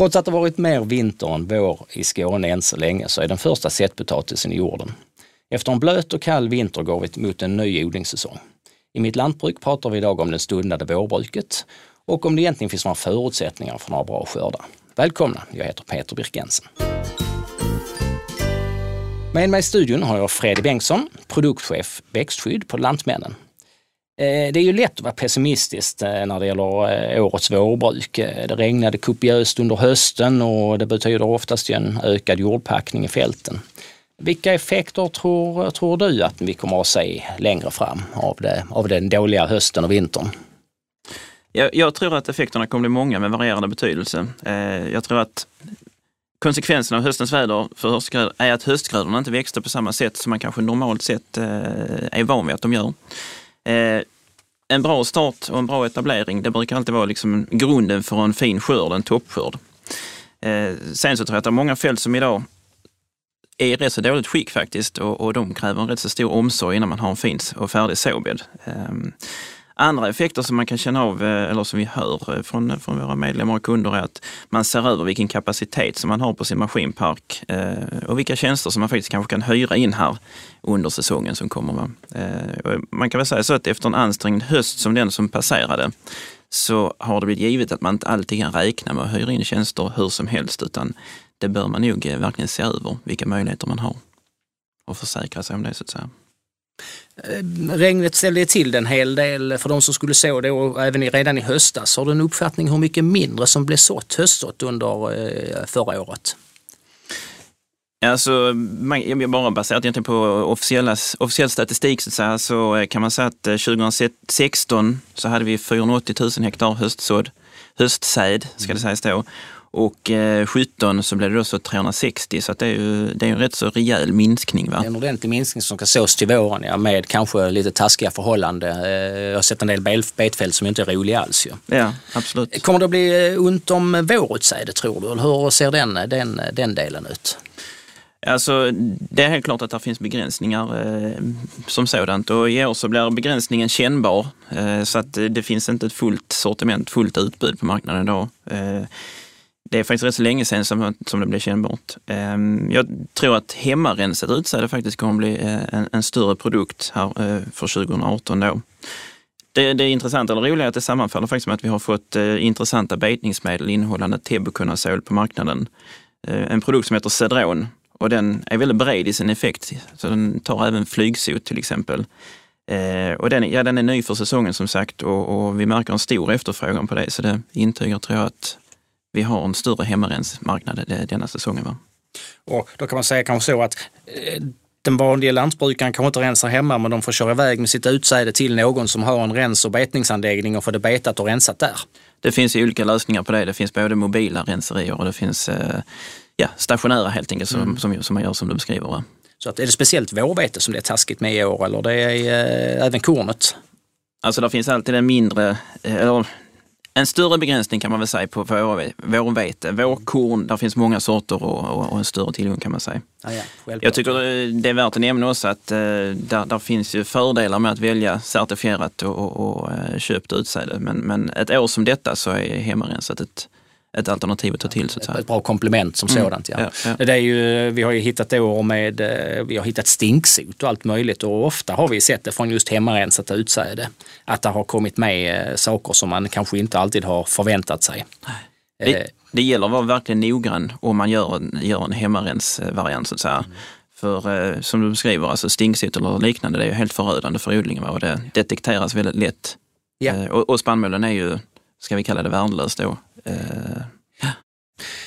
Trots att det varit mer vinter än vår i Skåne än så länge så är den första sättpotatisen i jorden. Efter en blöt och kall vinter går vi mot en ny odlingssäsong. I mitt lantbruk pratar vi idag om det stundande vårbruket och om det egentligen finns några förutsättningar för några bra skördar. Välkomna, jag heter Peter Birkensen. Med mig i studion har jag Fredrik Bengtsson, produktchef växtskydd på Lantmännen. Eh, det är ju lätt att vara pessimistisk eh, när det gäller eh, årets vårbruk. Det regnade kopiöst under hösten och det betyder oftast en ökad jordpackning i fälten. Vilka effekter tror, tror du att vi kommer att se längre fram av, det, av den dåliga hösten och vintern? Jag, jag tror att effekterna kommer bli många med varierande betydelse. Jag tror att konsekvensen av höstens väder för höstgrödor är att höstgrödorna inte växte på samma sätt som man kanske normalt sett är van vid att de gör. Eh, en bra start och en bra etablering, det brukar alltid vara liksom grunden för en fin skörd, en toppskörd. Eh, sen så tror jag att det är många fält som idag är i rätt så dåligt skick faktiskt och, och de kräver en rätt så stor omsorg innan man har en fin och färdig såbädd. Eh, Andra effekter som man kan känna av, eh, eller som vi hör eh, från, eh, från våra medlemmar och kunder är att man ser över vilken kapacitet som man har på sin maskinpark och vilka tjänster som man faktiskt kanske kan hyra in här under säsongen som kommer. Man kan väl säga så att efter en ansträngd höst som den som passerade så har det blivit givet att man inte alltid kan räkna med att hyra in tjänster hur som helst utan det bör man nog verkligen se över vilka möjligheter man har och försäkra sig om det så att säga. Eh, regnet ställde till en hel del för de som skulle så då även redan i höstas. Har du en uppfattning hur mycket mindre som blev sått höstsått under eh, förra året? Alltså, bara baserat egentligen på officiella, officiell statistik så, säga, så kan man säga att eh, 2016 så hade vi 480 000 hektar höstsådd, höstsäd ska det sägas då. Och eh, 17 så blev det då så 360 så det är ju det är en rätt så rejäl minskning. Va? Det är en ordentlig minskning som ska sås till våren ja, med kanske lite taskiga förhållanden. Eh, jag har sett en del betfält som inte är roliga alls. Ju. Ja, absolut. Kommer det att bli eh, ont om vårutsäde tror du? Eller hur ser den, den, den delen ut? Alltså, det är helt klart att det finns begränsningar eh, som sådant och i år så blir begränsningen kännbar eh, så att det finns inte ett fullt sortiment, fullt utbud på marknaden då. Eh, det är faktiskt rätt så länge sedan som, som det blev kännbart. Ehm, jag tror att hemmarensat utsäde faktiskt kommer att bli eh, en, en större produkt här eh, för 2018 då. Det, det intressanta eller roliga är att det sammanfaller faktiskt med att vi har fått eh, intressanta betningsmedel innehållande tebukonazol på marknaden. En produkt som heter Cedron och den är väldigt bred i sin effekt. Så den tar även flygsot till exempel. och den, ja, den är ny för säsongen som sagt och, och vi märker en stor efterfrågan på det så det intygar tror jag att vi har en större hemmarensmarknad denna säsongen. Va? Och då kan man säga kanske så att eh, den vanliga lantbrukaren kanske inte rensar hemma men de får köra iväg med sitt utsäde till någon som har en rens och betningsanläggning och få det betat och rensat där. Det finns ju olika lösningar på det. Det finns både mobila renserier och det finns eh, ja, stationära helt enkelt som, mm. som, som man gör som du beskriver. Va? Så att är det speciellt vårvete som det är taskigt med i år eller det är eh, även kornet? Alltså det finns alltid en mindre, eller en större begränsning kan man väl säga på vårvete. Vårkorn, där finns många sorter och, och, och en större tillgång kan man säga. Ja, ja, jag tycker det är värt att nämna också att eh, där, där, finns ju fördelar med att välja certifierat och, och, och eh, köpt utsäde. Men, men ett år som detta så är hemmarensat ett, ett alternativ att ta till. Så att säga. Ett bra komplement som mm. sådant. Ja. Ja, ja. Det är ju, vi har ju hittat år med, eh, vi har hittat stinksot och allt möjligt och ofta har vi sett det från just hemmarensat utsäde. Att det har kommit med eh, saker som man kanske inte alltid har förväntat sig. Det, eh, det gäller att vara verkligen noggrann om man gör en, gör en hemmarensvariant så att säga. Mm. För som du beskriver, alltså stinksot eller liknande, det är ju helt förödande för odlingen och det detekteras väldigt lätt. Ja. och, och spannmålen är ju, ska vi kalla det värdelös då, Eh,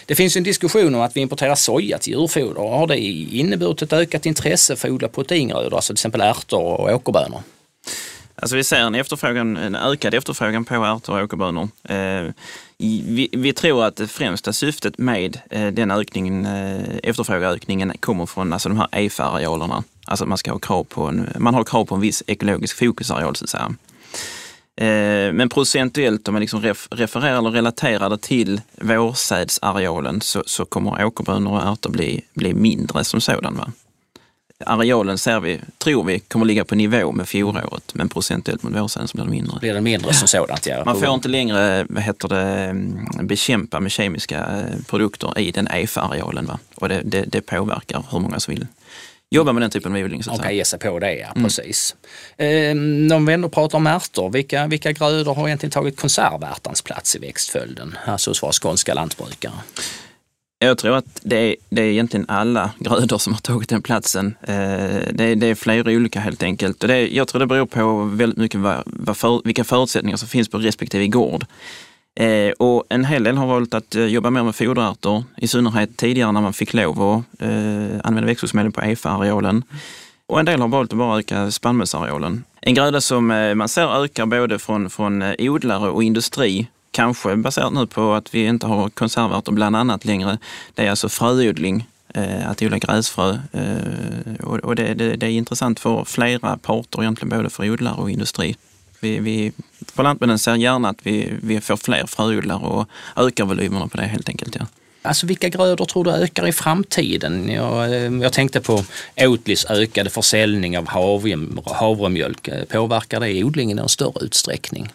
det finns en diskussion om att vi importerar soja till djurfoder. Har det inneburit ett ökat intresse för att odla proteingrödor, alltså till exempel ärtor och åkerbönor? Alltså vi ser en, efterfrågan, en ökad efterfrågan på ärtor och åkerbönor. Eh, vi, vi, tror att det främsta syftet med eh, den ökningen, efterfrågeökningen kommer från alltså de här EFA-arealerna. Alltså man, ska ha krav på en, man har krav på en viss ekologisk fokusareal så att säga. Eh, men procentuellt, om man liksom refererar eller relaterar det till vårsädsarealen så, så kommer åkerbönor och ärtor bli, bli mindre som sådan. Va? arealen ser vi, tror vi kommer ligga på nivå med fjolåret, men procentuellt mot vårsäden så blir det mindre. Blir det mindre som sådant, ja. Man får inte längre vad heter det, mm, bekämpa med kemiska eh, produkter i den EFA-arealen. Och det, det, det påverkar hur många som vill jobba med den typen av odling. Och kan ge sig på det, ja mm. precis. Eh, vi ändå pratar om ärtor, vilka, vilka grödor har egentligen tagit konservärtans plats i växtföljden, alltså hos våra skånska lantbrukare? Jag tror att det är, det är egentligen alla grödor som har tagit den platsen. Eh, det, är, det är flera olika helt enkelt. Och det, jag tror det beror på väldigt mycket vad, vad för, vilka förutsättningar som finns på respektive gård. Eh, och en hel del har valt att eh, jobba mer med foderärtor, i synnerhet tidigare när man fick lov att eh, använda växtskyddsmedel på EFA-arealen. Och en del har valt att bara öka spannmålsarealen. En gröda som eh, man ser ökar både från, från eh, odlare och industri, kanske baserat nu på att vi inte har konservärtor bland annat längre, det är alltså fröodling eh, att odla gräsfrö. och det, det, det, är intressant för flera parter, egentligen både för odlare och industri. Vi, vi på Lantmännen ser gärna att vi, vi får fler fröodlare och ökar volymerna på det helt enkelt. Ja. Alltså vilka grödor tror du ökar i framtiden? Jag, eh, jag tänkte på Oatlys ökade försäljning av havremjölk. Påverkar det odlingen i någon större utsträckning?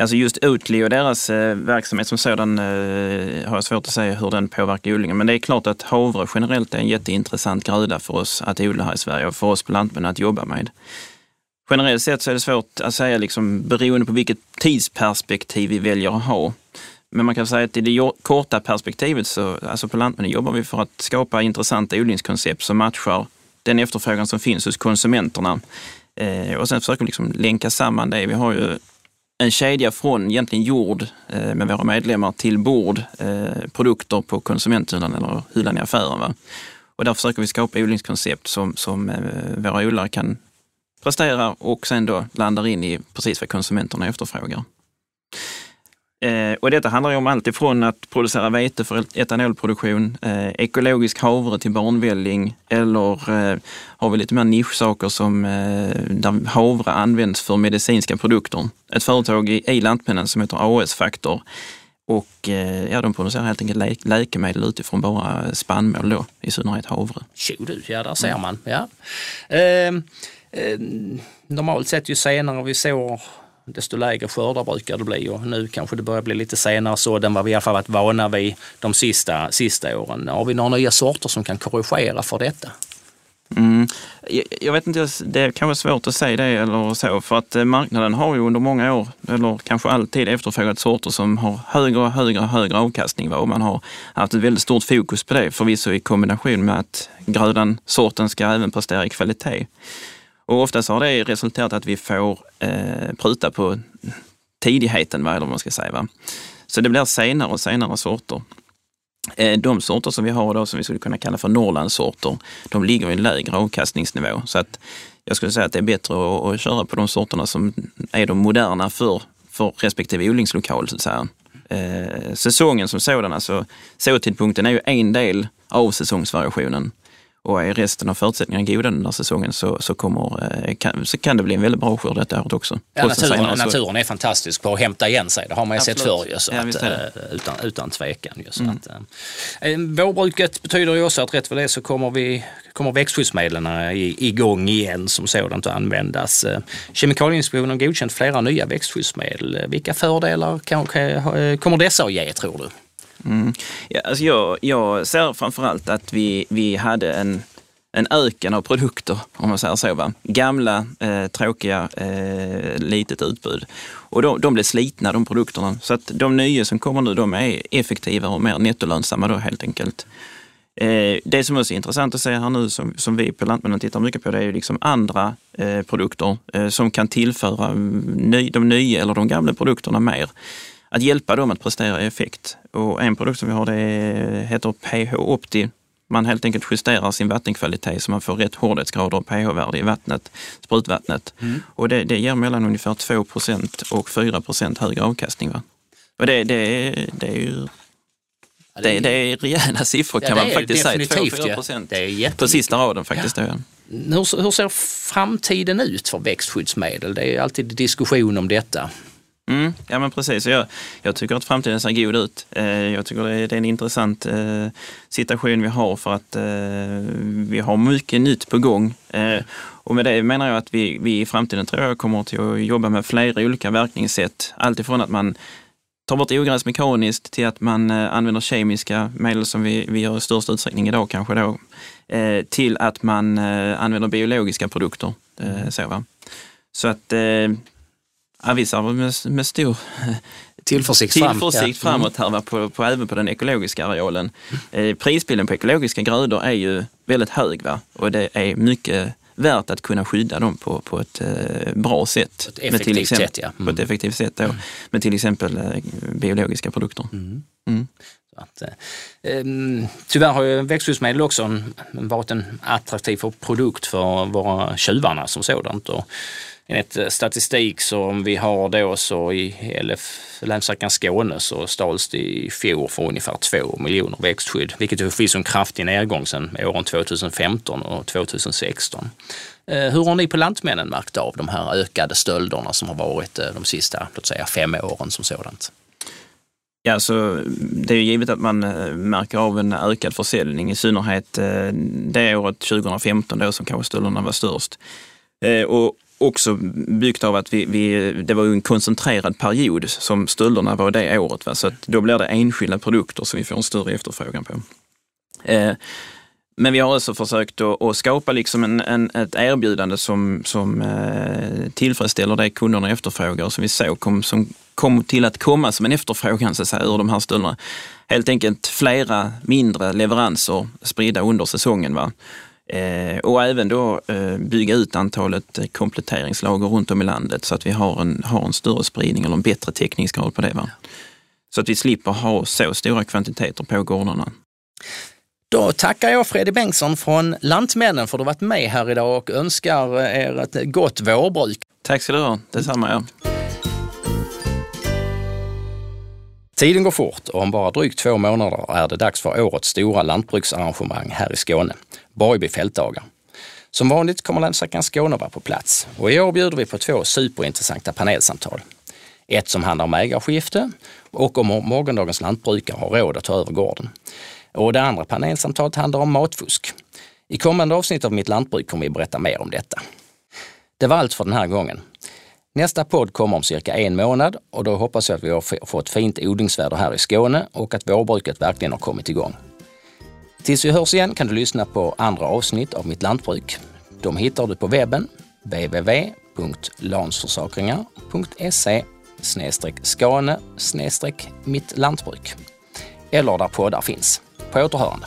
Alltså just Oatly och deras eh, verksamhet som sådan eh, har jag svårt att säga hur den påverkar odlingen. Men det är klart att havre generellt är en jätteintressant gröda för oss att odla här i Sverige och för oss på Lantmännen att jobba med. Generellt sett så är det svårt att säga liksom, beroende på vilket tidsperspektiv vi väljer att ha. Men man kan säga att i det korta perspektivet så, alltså på Lantmännen jobbar vi för att skapa intressanta odlingskoncept som matchar den efterfrågan som finns hos konsumenterna. Eh, och sen försöker vi liksom länka samman det. Vi har ju en kedja från egentligen jord eh, med våra medlemmar till bord, eh, produkter på konsumenthyllan eller hyllan i affären. Va? Och där försöker vi skapa odlingskoncept som, som eh, våra odlare kan prestera och sen då landar in i precis vad konsumenterna efterfrågar. Eh, och detta handlar ju om allt ifrån att producera vete för etanolproduktion, eh, ekologisk havre till barnvälling eller eh, har vi lite mer nischsaker som eh, där havre används för medicinska produkter. Ett företag i, i Lantmännen som heter AS Faktor och eh, ja, de producerar helt enkelt lä läkemedel utifrån bara spannmål då, i synnerhet havre. Tjo du, ja där ser man. Ja. Eh, normalt sett ju senare vi sår desto lägre skördar brukar det bli och nu kanske det börjar bli lite senare så än vad vi i alla fall varit vana vid de sista, sista åren. Har vi några nya sorter som kan korrigera för detta? Mm. Jag, vet inte, det är kanske svårt att säga det eller så, för att eh, marknaden har ju under många år, eller kanske alltid, efterfrågat sorter som har högre och högre högre avkastning. Och man har haft ett väldigt stort fokus på det, förvisso i kombination med att grödan, sorten ska även prestera i kvalitet. Och oftast har det resulterat att vi får eh, pruta på tidigheten, eller vad man ska säga. Va? Så det blir senare och senare sorter. Eh, de sorter som vi har idag, som vi skulle kunna kalla för Norrlandssorter, de ligger i en lägre avkastningsnivå. Så att jag skulle säga att det är bättre att, att köra på de sorterna som är de moderna för, för respektive odlingslokal. Så att säga. Eh, säsongen som sådan, alltså såtidpunkten är ju en del av säsongsvariationen. Och är resten av förutsättningarna goda den här säsongen så, så, kommer, eh, kan, så kan det bli en väldigt bra skörd detta året också. Ja, naturen, naturen är fantastisk på att hämta igen sig. Det har man ju Absolut. sett förr. Ju, så ja, att, eh, utan, utan tvekan. Ju, så mm. att, eh, vårbruket betyder ju också att rätt för det så kommer, vi, kommer växtskyddsmedlen igång igen som sådant att användas. Kemikalieinspektionen har godkänt flera nya växtskyddsmedel. Vilka fördelar kan, kommer dessa att ge tror du? Mm. Ja, alltså jag, jag ser framförallt att vi, vi hade en, en öken av produkter, om man säger så. Va? Gamla, eh, tråkiga, eh, litet utbud. Och de, de blev slitna, de produkterna. Så att de nya som kommer nu, de är effektivare och mer nettolönsamma då helt enkelt. Eh, det som också är intressant att se här nu, som, som vi på Lantmännen tittar mycket på, det är ju liksom andra eh, produkter eh, som kan tillföra ny, de nya eller de gamla produkterna mer att hjälpa dem att prestera effekt. Och en produkt som vi har det heter pH Opti. Man helt enkelt justerar sin vattenkvalitet så man får rätt hårdhetsgrader och pH-värde i vattnet, sprutvattnet. Mm. Och det, det ger mellan ungefär 2 och 4 högre avkastning. Va? Och det, det, det är ju det, det är rejäla siffror kan ja, man faktiskt säga. 2-4 procent ja. på sista raden faktiskt. Ja. Hur, hur ser framtiden ut för växtskyddsmedel? Det är alltid diskussion om detta. Mm, ja men precis, jag, jag tycker att framtiden ser god ut. Eh, jag tycker det är, det är en intressant eh, situation vi har för att eh, vi har mycket nytt på gång. Eh, och med det menar jag att vi, vi i framtiden tror jag kommer till att jobba med flera olika verkningssätt. Alltifrån att man tar bort ogräs mekaniskt till att man eh, använder kemiska medel som vi, vi gör i största utsträckning idag kanske då, eh, till att man eh, använder biologiska produkter. Eh, så, va? så att eh, Ja, vi ser med, med stor tillförsikt, tillförsikt fram. framåt här, på, på, även på den ekologiska arealen. Eh, prisbilden på ekologiska grödor är ju väldigt hög va? och det är mycket värt att kunna skydda dem på, på ett eh, bra sätt. På ett effektivt till exempel, sätt, ja. Mm. På ett effektivt sätt då, mm. med till exempel eh, biologiska produkter. Mm. Mm. Att, eh, ehm, tyvärr har ju växtskyddsmedel också varit en attraktiv produkt för våra tjuvarna som sådant. Och enligt eh, statistik som vi har då så i LF, Länsstyrkan Skåne så stals det i fjol för ungefär 2 miljoner växtskydd, vilket ju finns en kraftig nedgång sedan åren 2015 och 2016. Eh, hur har ni på Lantmännen märkt av de här ökade stölderna som har varit eh, de sista låt säga, fem åren som sådant? Ja, så det är givet att man märker av en ökad försäljning, i synnerhet det året 2015 då som kanske stölderna var störst. Och också byggt av att vi, vi, det var en koncentrerad period som stölderna var det året. Va? Så att då blir det enskilda produkter som vi får en större efterfrågan på. Eh, men vi har också försökt att, att skapa liksom en, en, ett erbjudande som, som eh, tillfredsställer det kunderna efterfrågar och som vi såg kom, som kom till att komma som en efterfrågan så att säga, ur de här stölderna. Helt enkelt flera mindre leveranser spridda under säsongen. Va? Eh, och även då eh, bygga ut antalet kompletteringslager runt om i landet så att vi har en, har en större spridning eller en bättre täckningsgrad på det. Va? Så att vi slipper ha så stora kvantiteter på gårdarna. Då tackar jag Fredrik Bengtsson från Lantmännen för att du varit med här idag och önskar er ett gott vårbruk. Tack ska du ha, detsamma. Ja. Tiden går fort och om bara drygt två månader är det dags för årets stora lantbruksarrangemang här i Skåne, Borgby fältdagar. Som vanligt kommer Länsstyrkan Skåne vara på plats och i år bjuder vi på två superintressanta panelsamtal. Ett som handlar om ägarskifte och om morgondagens lantbrukare har råd att ta över gården. Och det andra panelsamtalet handlar om matfusk. I kommande avsnitt av Mitt lantbruk kommer vi berätta mer om detta. Det var allt för den här gången. Nästa podd kommer om cirka en månad och då hoppas jag att vi har fått fint odlingsväder här i Skåne och att vårbruket verkligen har kommit igång. Tills vi hörs igen kan du lyssna på andra avsnitt av Mitt lantbruk. De hittar du på webben www.lansförsakringar.se skane mittlantbruk eller där poddar finns. På återhörande.